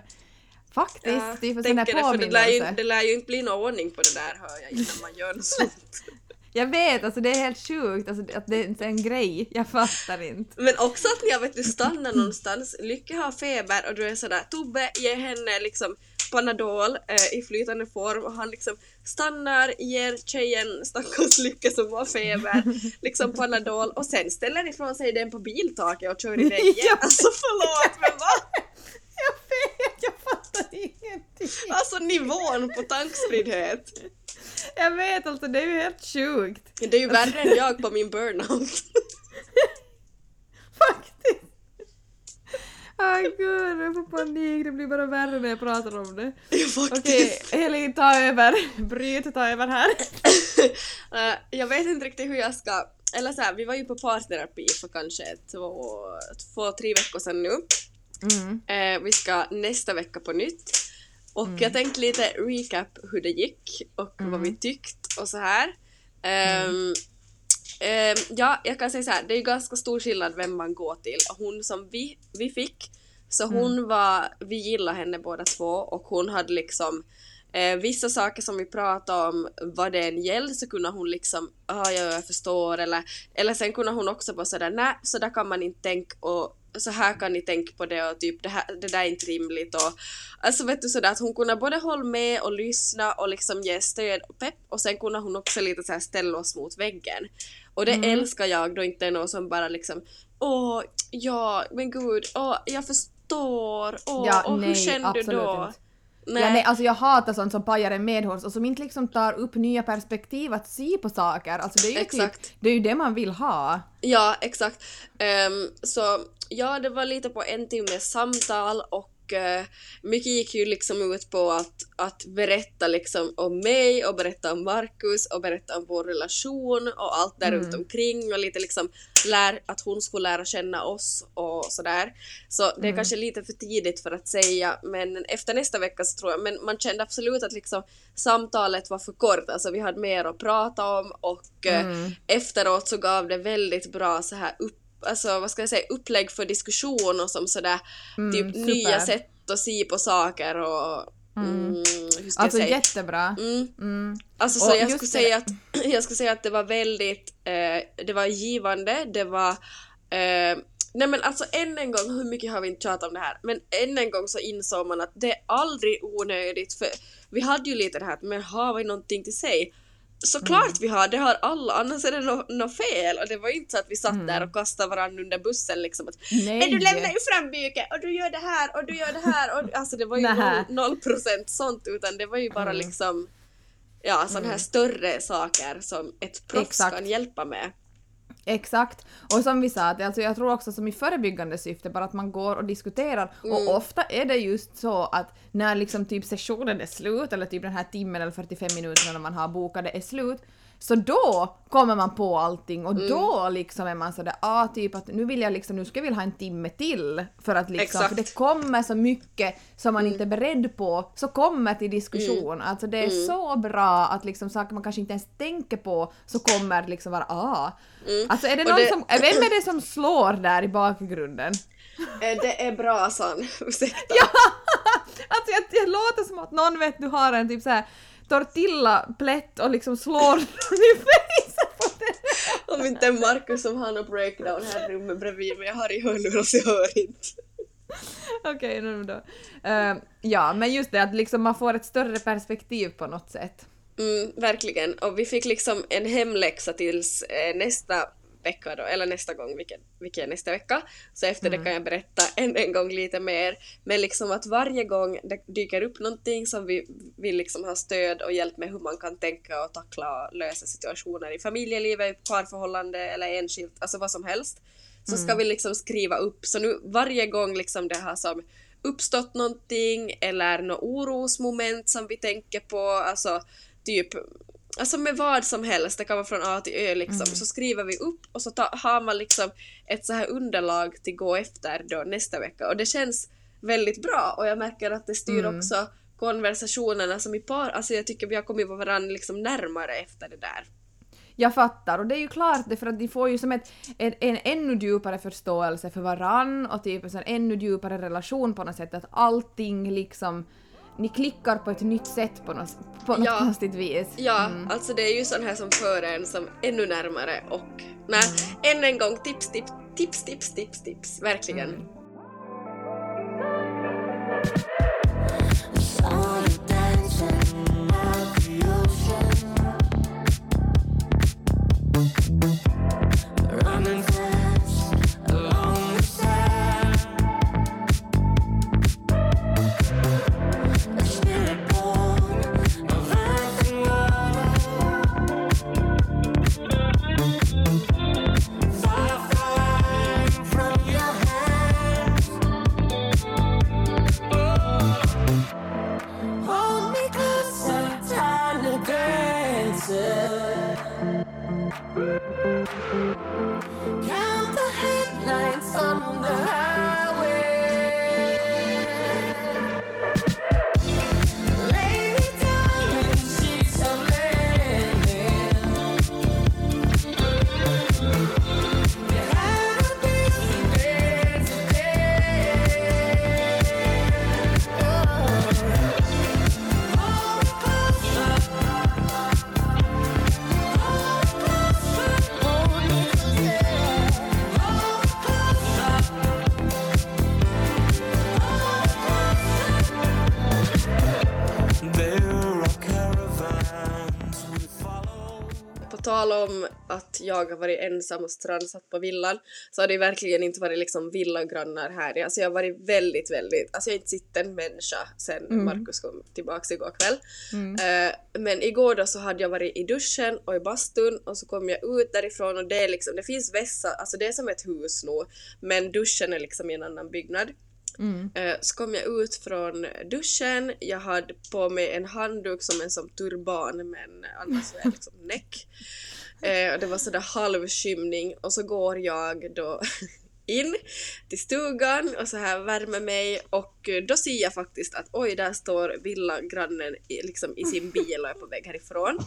Faktiskt, Ja, typ en sån här tänker det, för det lär, ju, påminnelse. det lär ju inte bli någon ordning på det där hör jag innan man gör något sånt. Jag vet, alltså det är helt sjukt alltså, att det är en grej, jag fattar inte. Men också att jag vet du stannar någonstans, Lycke har feber och du är sådär Tobbe ge henne liksom Panadol eh, i flytande form och han liksom stannar, ger tjejen stackars Lycke som har feber liksom Panadol och sen ställer ifrån sig den på biltaket och kör iväg igen. Alltså förlåt men va? Jag vet, ingenting. Alltså nivån på tankspriddhet. Jag vet alltså, det är ju helt sjukt. Det är ju värre än jag på min burnout. Faktiskt. Åh gud, jag får panik, det blir bara värre när jag pratar om det. Okej, faktiskt. Elin ta över. Bryt, ta över här. Eh, jag vet inte riktigt hur jag ska... Eller så här, vi var ju på parterapi för kanske två, två tre veckor sedan nu. Mm. Eh, vi ska nästa vecka på nytt. Och jag tänkte lite recap hur det gick och vad vi tyckt och så här. Ehm, ehm, ja, jag kan säga så här, det är ju ganska stor skillnad vem man går till. Hon som vi, vi fick, så hon var, vi gillade henne båda två och hon hade liksom Eh, vissa saker som vi pratade om, vad det än gällde så kunde hon liksom, ah, ja, jag förstår, eller, eller sen kunde hon också vara sådär, nej, så där kan man inte tänka och så här kan ni tänka på det och typ det, här, det där är inte rimligt och alltså vet du sådär att hon kunde både hålla med och lyssna och liksom ge stöd och pepp och sen kunde hon också lite så här ställa oss mot väggen. Och det älskar jag då inte är någon som bara liksom åh, ja, men gud, åh, jag förstår, åh, Ja, och hur nej, kände du absolut då? inte. Ja, nej, alltså jag hatar sånt som pajar en medhårs och som inte liksom tar upp nya perspektiv att se på saker. Alltså det är ju, Exakt. typ, det, är ju det man vill ha. Ja, exakt. Ehm, så ja, det var lite på en timme samtal och uh, mycket gick ju liksom ut på att, att berätta liksom om mig och berätta om Markus och berätta om vår relation och allt där mm. omkring och lite liksom lär, att hon skulle lära känna oss och sådär. Så det är mm. kanske lite för tidigt för att säga men efter nästa vecka så tror jag, men man kände absolut att liksom samtalet var för kort, alltså vi hade mer att prata om och eh, mm. efteråt så gav det väldigt bra så här upp, alltså vad ska jag säga, upplägg för diskussion och som sådär mm, typ super. nya sätt att se på saker och Mm. Mm, alltså jättebra. Mm. Mm. Alltså så och jag skulle, säga att, jag skulle säga att det var väldigt, eh, det var givande, det var eh, Nej men alltså än en gång, hur mycket har vi inte tjatat om det här, men än en gång så insåg man att det är aldrig onödigt för vi hade ju lite det här men har vi någonting till sig? Såklart mm. vi har, det har alla, annars är det något no fel. Och det var inte så att vi satt mm. där och kastade varandra under bussen liksom. Att, Nej. du lämnar ju fram byket och du gör det här och du gör det här. Och, alltså det var ju noll, noll procent sånt utan det var ju bara mm. liksom ja, sådana här mm. större saker som ett proffs Exakt. kan hjälpa med. Exakt. Och som vi sa, att alltså jag tror också som i förebyggande syfte, bara att man går och diskuterar. Mm. Och ofta är det just så att när liksom typ sessionen är slut, eller typ den här timmen eller 45 minuterna man har bokade är slut, så då kommer man på allting och mm. då liksom är man sådär ah typ att nu vill jag liksom, nu ska jag vilja ha en timme till för att liksom, Exakt. för det kommer så mycket som man mm. inte är beredd på så kommer till diskussion. Mm. Alltså det är mm. så bra att liksom saker man kanske inte ens tänker på så kommer liksom vara ah. Mm. Alltså är det någon det... som, vem är det som slår där i bakgrunden? Eh, det är brasan, ursäkta. ja! Alltså jag, det låter som att någon vet du har en typ såhär tortilla-plätt och liksom slår i facet på den. Om inte Markus som har någon breakdown här i rummet bredvid men jag har i hörlurar så jag hör inte. Okej, okay, då. Uh, ja, men just det att liksom man får ett större perspektiv på något sätt. Mm, verkligen. Och vi fick liksom en hemläxa tills eh, nästa vecka då, eller nästa gång, vilken, vilken är nästa vecka. Så efter mm. det kan jag berätta än en gång lite mer. Men liksom att varje gång det dyker upp någonting som vi vill liksom ha stöd och hjälp med hur man kan tänka och tackla och lösa situationer i familjelivet, parförhållande eller enskilt, alltså vad som helst. Så mm. ska vi liksom skriva upp. Så nu varje gång liksom det har som uppstått någonting eller något orosmoment som vi tänker på, alltså typ alltså med vad som helst, det kan vara från A till Ö liksom, mm. så skriver vi upp och så ta, har man liksom ett så här underlag till gå efter då nästa vecka och det känns väldigt bra och jag märker att det styr mm. också konversationerna som i par, alltså jag tycker vi har kommit varandra liksom närmare efter det där. Jag fattar och det är ju klart det för att de får ju som ett, en, en ännu djupare förståelse för varann och typ en ännu djupare relation på något sätt att allting liksom ni klickar på ett nytt sätt på något, på något ja. konstigt vis. Ja, mm. alltså det är ju sån här som för en som ännu närmare och nej, mm. än en gång tips, tips, tips, tips, tips, tips, verkligen. Mm. tal jag har varit ensam och strandsatt på villan så har det verkligen inte varit liksom villagrannar här. Alltså jag har varit väldigt, väldigt, alltså jag har inte sett en människa sen mm. Markus kom tillbaks igår kväll. Mm. Uh, men igår då så hade jag varit i duschen och i bastun och så kom jag ut därifrån och det är liksom, det finns vässa, alltså det är som ett hus nu men duschen är liksom i en annan byggnad. Mm. Eh, så kom jag ut från duschen, jag hade på mig en handduk som en som turban men annars var jag liksom näck. Eh, det var sådär halvskymning och så går jag då in till stugan och så här värmer mig och eh, då ser jag faktiskt att oj, där står villagrannen i, liksom i sin bil och är på väg härifrån.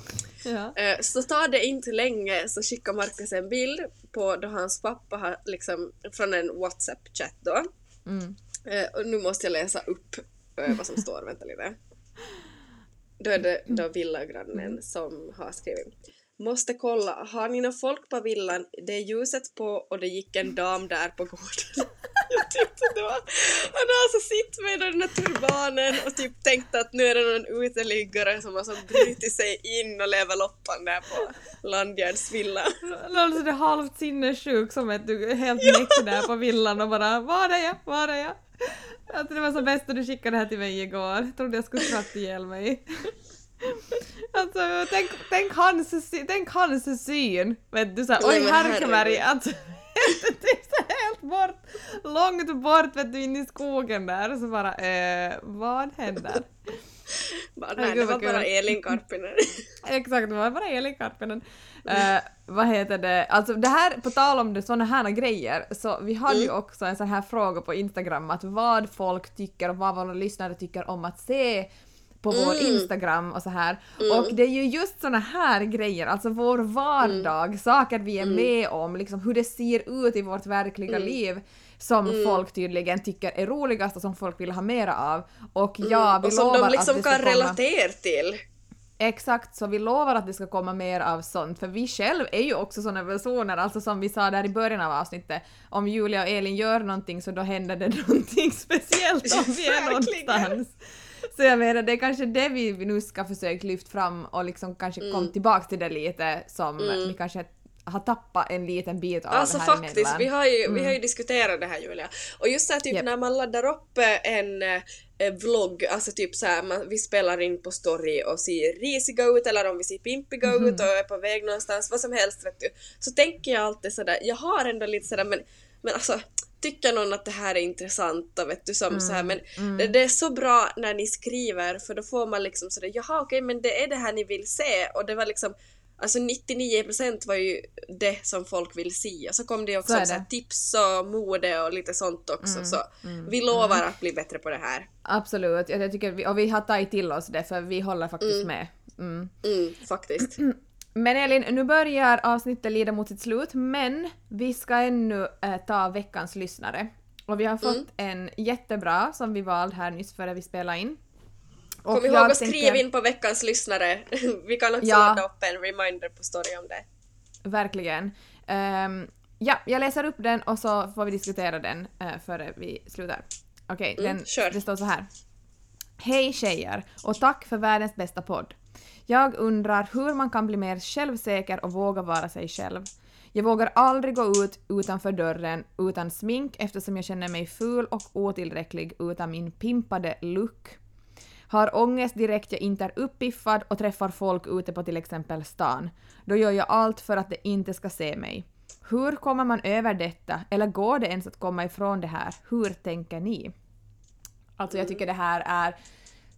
Ja. Eh, Så tar det inte länge så skickar Marcus en bild på då hans pappa har liksom från en WhatsApp-chatt då. Mm. Eh, Och nu måste jag läsa upp vad som står, vänta lite. Då är det då villagrannen som har skrivit. Måste kolla, har ni någon folk på villan? Det är ljuset på och det gick en dam där på gården. Jag tyckte det var... Han har alltså sitt med den här turbanen och typ tänkt att nu är det någon uteliggare som har så brutit sig in och lever loppan där på Landgärds villa. Alltså det halvt sinnessjuk som att du är helt näck där på villan och bara var är jag, var är jag? Alltså det var så bäst att du skickade det här till mig igår. Jag trodde jag skulle skratta ihjäl mig. Alltså tänk, tänk, hans, sy- tänk hans syn. Vet du såhär oj herregud. alltså det är så helt bort, långt bort vet du in i skogen där så bara eh, vad händer? Bara, Nej, det var bara Elin Karppinen. Exakt, det var bara Elin Karppinen. Eh, vad heter det, alltså det här, på tal om det, såna här grejer, så vi hade ju också en sån här fråga på Instagram att vad folk tycker och vad våra lyssnare tycker om att se på vår Mm. Instagram och så här. Och det är ju just såna här grejer, alltså vår vardag, saker vi är med om, liksom hur det ser ut i vårt verkliga liv som folk tydligen tycker är roligast och som folk vill ha mera av. Och ja, vi och som de liksom kan komma... relatera till. Exakt, så vi lovar att det ska komma mer av sånt, för vi själv är ju också såna personer, alltså som vi sa där i början av avsnittet, om Julia och Elin gör någonting så då händer det någonting speciellt om vi är Verkligen. någonstans. Så jag menar, det är kanske det vi nu ska försöka lyfta fram och liksom kanske Mm. komma tillbaks till det lite som vi kanske har tappat en liten bit av Alltså här faktiskt, emellan. vi har, ju, vi har ju diskuterat det här Julia. Och just här, typ Japp. när man laddar upp eh, en eh, vlogg, alltså typ så här, man, vi spelar in på story och ser risiga ut eller om vi ser pimpiga Mhm. ut och är på väg någonstans, vad som helst vet du. Så tänker jag alltid sådär, jag har ändå lite sådär men, men alltså tycker någon att det här är intressant och vet du som så här men det, det är så bra när ni skriver för då får man liksom sådär jaha okej men det är det här ni vill se och det var liksom Alltså 99% var ju det som folk vill se och så kom det också Så så här tips och mode och lite sånt också så vi lovar att bli bättre på det här. Absolut, jag tycker vi, och vi har tagit till oss det för vi håller faktiskt med. Mm. Mm, faktiskt. Men Elin, nu börjar avsnittet lida mot sitt slut, men vi ska ännu eh, ta veckans lyssnare. Och vi har fått en jättebra som vi valde här nyss före vi spelade in. Och Kom ihåg att skriva tänker- in på veckans lyssnare. vi kan också Ja. ladda upp en reminder på story om det. Verkligen. Ehm, ja, jag läser upp den och så får vi diskutera den uh, före vi slutar. Okej, Mm, den- kör. det står så här. Hej tjejer och tack för världens bästa podd. Jag undrar hur man kan bli mer självsäker och våga vara sig själv. Jag vågar aldrig gå ut utanför dörren utan smink eftersom jag känner mig ful och otillräcklig utan min pimpade look. Har ångest direkt jag inte är uppiffad och träffar folk ute på till exempel stan. Då gör jag allt för att de inte ska se mig. Hur kommer man över detta? Eller går det ens att komma ifrån det här? Hur tänker ni? Alltså jag tycker det här är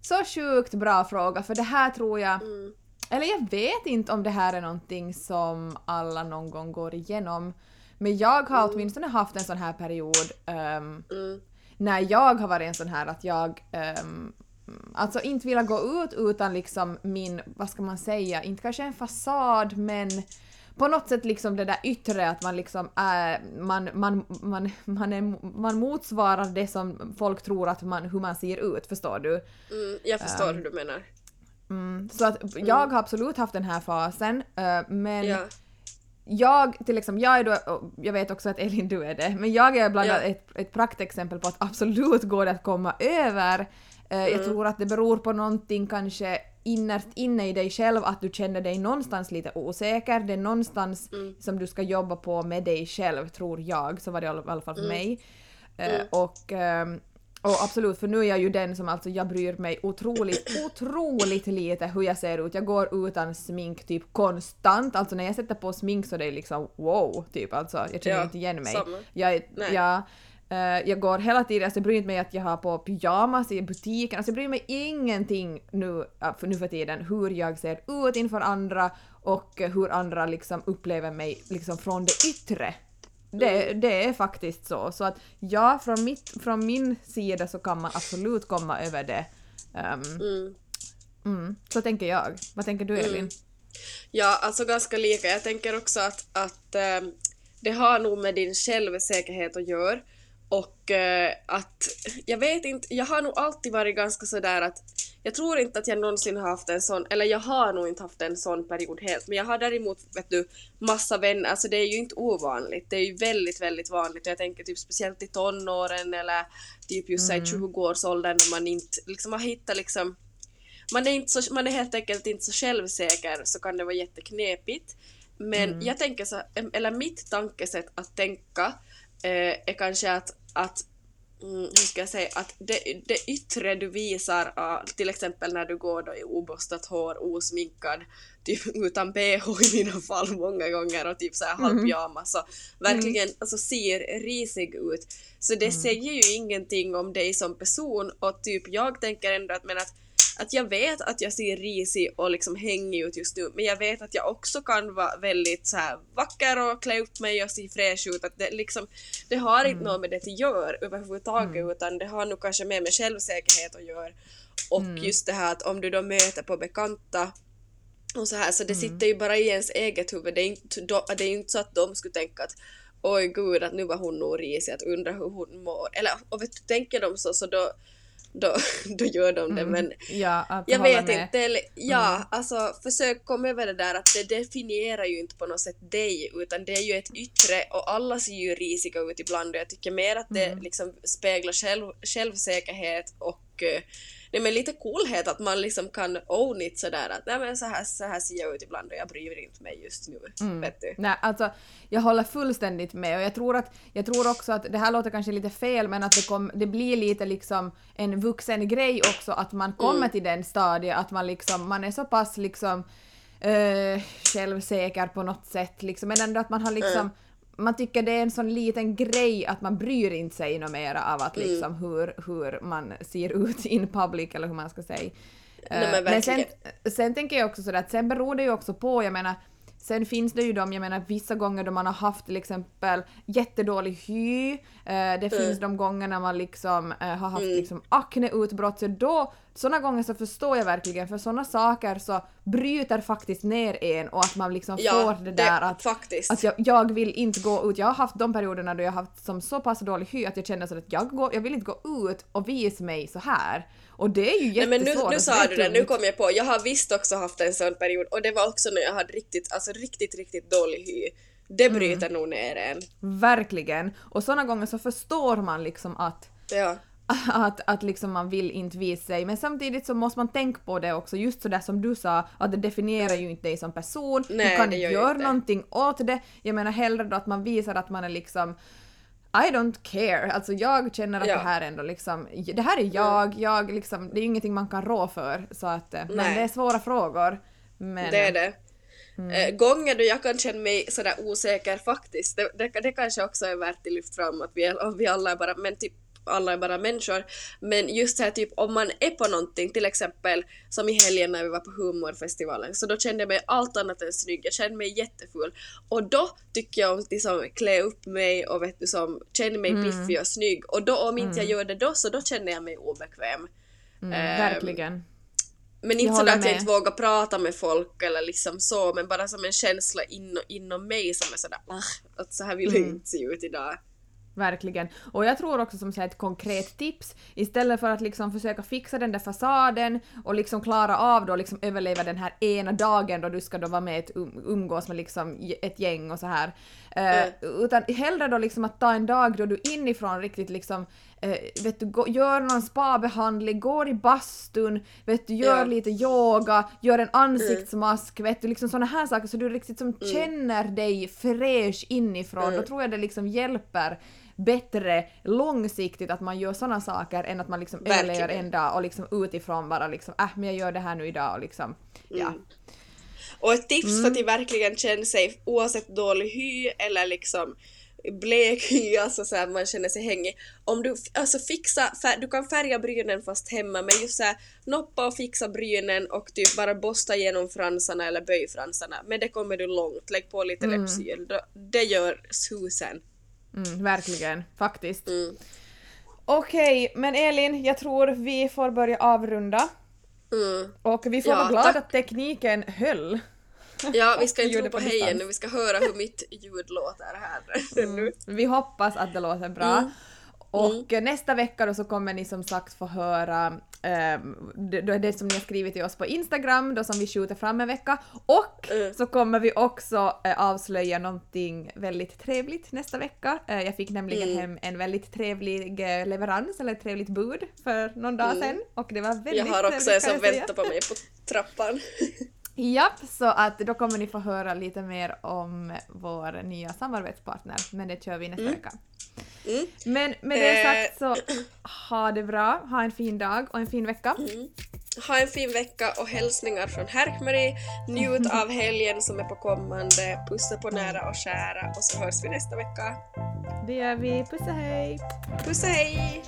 så sjukt bra fråga för det här tror jag Mm. eller jag vet inte om det här är någonting som alla någon gång går igenom. Men jag har åtminstone haft en sån här period ehm, Mm. när jag har varit en sån här att jag um, alltså inte vilja gå ut utan liksom min, vad ska man säga, inte kanske en fasad men på något sätt liksom det där yttre att man liksom är, man, man, man, man, är, man motsvarar det som folk tror att man, hur man ser ut, förstår du? Mm, jag förstår Ehm, hur du menar. Mm, så att jag har absolut haft den här fasen, eh, men Ja. jag till exempel, jag är då, jag vet också att Elin du är det, men jag är bland Ja. ett, ett praktexempel på att absolut går det att komma över. Eh, Mm. Jag tror att det beror på någonting kanske innerst inne i dig själv, att du känner dig någonstans lite osäker, det är någonstans Mm. som du ska jobba på med dig själv, tror jag, så var det i alla fall Mm. för mig. Eh, och, ehm, och absolut, för nu är jag ju den som alltså, jag bryr mig otroligt, otroligt lite hur jag ser ut. Jag går utan smink typ konstant, alltså när jag sätter på smink så det är liksom wow, typ alltså, jag känner Ja, inte igen mig. samma. Jag, är- Nej. ja, Eh, jag går hela tiden, alltså jag bryr mig att jag har på pyjamas i butiken, alltså jag bryr mig ingenting nu, äh, för, nu för tiden hur jag ser ut inför andra och hur andra liksom upplever mig liksom från det yttre. Det, Mm. det är faktiskt så. Så att ja, från, mitt, från min sida så kan man absolut komma över det. Ehm, Mm. mm, så tänker jag. Vad tänker du Elin? Ja, alltså ganska lika. Jag tänker också att, att eh, det har nog med din självsäkerhet att göra. Och eh, att, jag vet inte, jag har nog alltid varit ganska sådär att jag tror inte att jag någonsin har haft en sån, eller jag har nog inte haft en sån period helt, men jag har däremot, vet du, massa vänner, alltså det är ju inte ovanligt, det är ju väldigt, väldigt vanligt och jag tänker typ speciellt i tonåren eller typ just mm. 20-årsåldern när man inte liksom har hittat liksom man är, inte så, man är helt enkelt inte så självsäker så kan det vara jätteknepigt. Men Mm. jag tänker så, eller mitt tankesätt att tänka eh, är kanske att, att mm, hur ska jag säga, att det, det yttre du visar, ah, till exempel när du går då i oborstat hår, osminkad, typ utan bh i mina fall många gånger och typ såhär halv pyjamas och verkligen alltså, ser risig ut. Så det säger ju ingenting om dig som person och typ jag tänker ändå att, men att att jag vet att jag ser risig och liksom hängig ut just nu, men jag vet att jag också kan vara väldigt så här vacker och klä upp mig och se fräsch ut. Att det, liksom, det har inte något med det att göra överhuvudtaget, utan det har nog kanske mer med självsäkerhet att göra. Och just det här att om du då möter på bekanta och så här, så det sitter ju bara i ens eget huvud. Det är inte, det är ju inte så att de skulle tänka att oj gud, att nu var hon nog risig, att undra hur hon mår. Eller och vet du, tänker de så, så då, då, då gör de det. Men Ja, jag vet med. inte, eller, ja, alltså försök komma över det där att det definierar ju inte på något sätt dig, utan det är ju ett yttre och alla ser ju risiga ut ibland och jag tycker mer att det liksom speglar själv, självsäkerhet och eh, nej, men lite coolhet att man liksom kan own it sådär att nej men så här, så här ser jag ut ibland och jag bryr inte mig just nu. Vet du? Nej, alltså jag håller fullständigt med och jag tror, att, jag tror också att det här låter kanske lite fel men att det, kom, det blir lite liksom en vuxen grej också att man kommer till den stadiet att man liksom, man är så pass liksom eh, självsäker på något sätt liksom men ändå att man har liksom man tycker det är en sån liten grej att man bryr inte sig något mera av att liksom hur, hur man ser ut in public eller hur man ska säga. Nej, Eh, men men sen, sen tänker jag också sådär att sen beror det ju också på, jag menar Sen finns det ju de, jag menar vissa gånger då man har haft till exempel jättedålig hy, eh, det finns de gångerna man liksom eh, har haft liksom akneutbrott, så då, såna gånger så förstår jag verkligen, för såna saker så bryter faktiskt ner en och att man liksom Ja, får det där att faktiskt. att jag, jag vill inte gå ut. Jag har haft de perioderna då jag har haft som så pass dålig hy att jag känner så att jag, går, jag vill inte gå ut och visa mig så här. Och det är ju Nej men jättesvårt. nu, nu sa du det, nu kom jag på. Jag har visst också haft en sån period och det var också när jag hade riktigt, alltså riktigt, riktigt dålig hy. Det Mm. bryter nog ner en. Verkligen. Och såna gånger så förstår man liksom att Ja. att, att liksom man vill inte visa sig. Men samtidigt så måste man tänka på det också, just sådär som du sa, att det definierar ju inte dig som person. Nej, du kan inte göra inte. någonting åt det. Jag menar hellre då att man visar att man är liksom I don't care. Alltså jag känner att Ja. det här ändå liksom, det här är jag, jag liksom, det är ju ingenting man kan rå för. Så att, eh, men Nej. det är svåra frågor. Men, Det är det. Mm. Eh, gånger då jag kan känna mig sådär osäker faktiskt, det, det, det kanske också är värt att lyfta fram att vi, vi alla är bara, men typ alla är bara människor. Men just så här typ om man är på någonting, till exempel som i helgen när vi var på humorfestivalen, så då kände jag mig allt annat än snygg, jag kände mig jätteful. Och då tycker jag om att liksom klä upp mig och vet du som, känner mig Mm. piffig och snygg. Och då om inte jag gör det då, så då känner jag mig obekväm. mm, ehm, verkligen. Men inte sådär att jag inte vågar prata med folk eller liksom så, men bara som en känsla in, inom mig som är sådär "Ah, att så här vill jag Mm. inte se ut idag. Verkligen. Och jag tror också som så ett konkret tips, istället för att liksom försöka fixa den där fasaden och liksom klara av då liksom överleva den här ena dagen då du ska då vara med ett um-, umgås med liksom ett gäng och så här. Eh, Utan hellre då liksom att ta en dag då du inifrån riktigt liksom eh, vet du, gå, gör någon spabehandling, går i bastun, vet du, gör Ja. lite yoga, gör en ansiktsmask, vet du, liksom såna här saker så du riktigt som känner dig fräsch inifrån. Då tror jag det liksom hjälper bättre långsiktigt att man gör såna saker än att man liksom överlever en dag och liksom utifrån bara liksom äh men jag gör det här nu idag och liksom ja. Mm. Och ett tips Mm. för att de verkligen känner sig, oavsett dålig hy eller liksom blekhy, alltså så här, man känner sig hängig. Om du alltså fixa, fär, du kan färga brynen fast hemma men just så här, noppa och fixa brynen och typ bara borsta igenom fransarna eller böj fransarna. Men det kommer du långt, lägg på lite Mm. läppsyl. Det gör susen. Mm, verkligen, faktiskt. Mm. Okej, men Elin, jag tror vi får börja avrunda. Mm. Och vi får Ja, vara glada att tekniken höll. Ja, vi ska inte gjorde tro på på hejen distans. nu, vi ska höra hur mitt ljud låter här nu. Vi hoppas att det låter bra. Mm. Och nästa vecka då så kommer ni som sagt få höra det, det, det som ni har skrivit till oss på Instagram då som vi skjuter fram en vecka. Och Mm. så kommer vi också eh, avslöja någonting väldigt trevligt nästa vecka. Eh, jag fick nämligen Mm. hem en väldigt trevlig eh, leverans eller ett trevligt bud för någon dag Mm. sedan och det var väldigt Jag har också en som väntar på mig på trappan. Japp, så att då kommer ni få höra lite mer om vår nya samarbetspartner, men det kör vi nästa Mm. vecka. Mm. Men med det Eh. sagt så ha det bra, ha en fin dag och en fin vecka. Mm. Ha en fin vecka och hälsningar från Härkmari. Njut av helgen som är på kommande. Pussa på nära och kära och så hörs vi nästa vecka. Det gör vi, puss och hej! Puss och hej!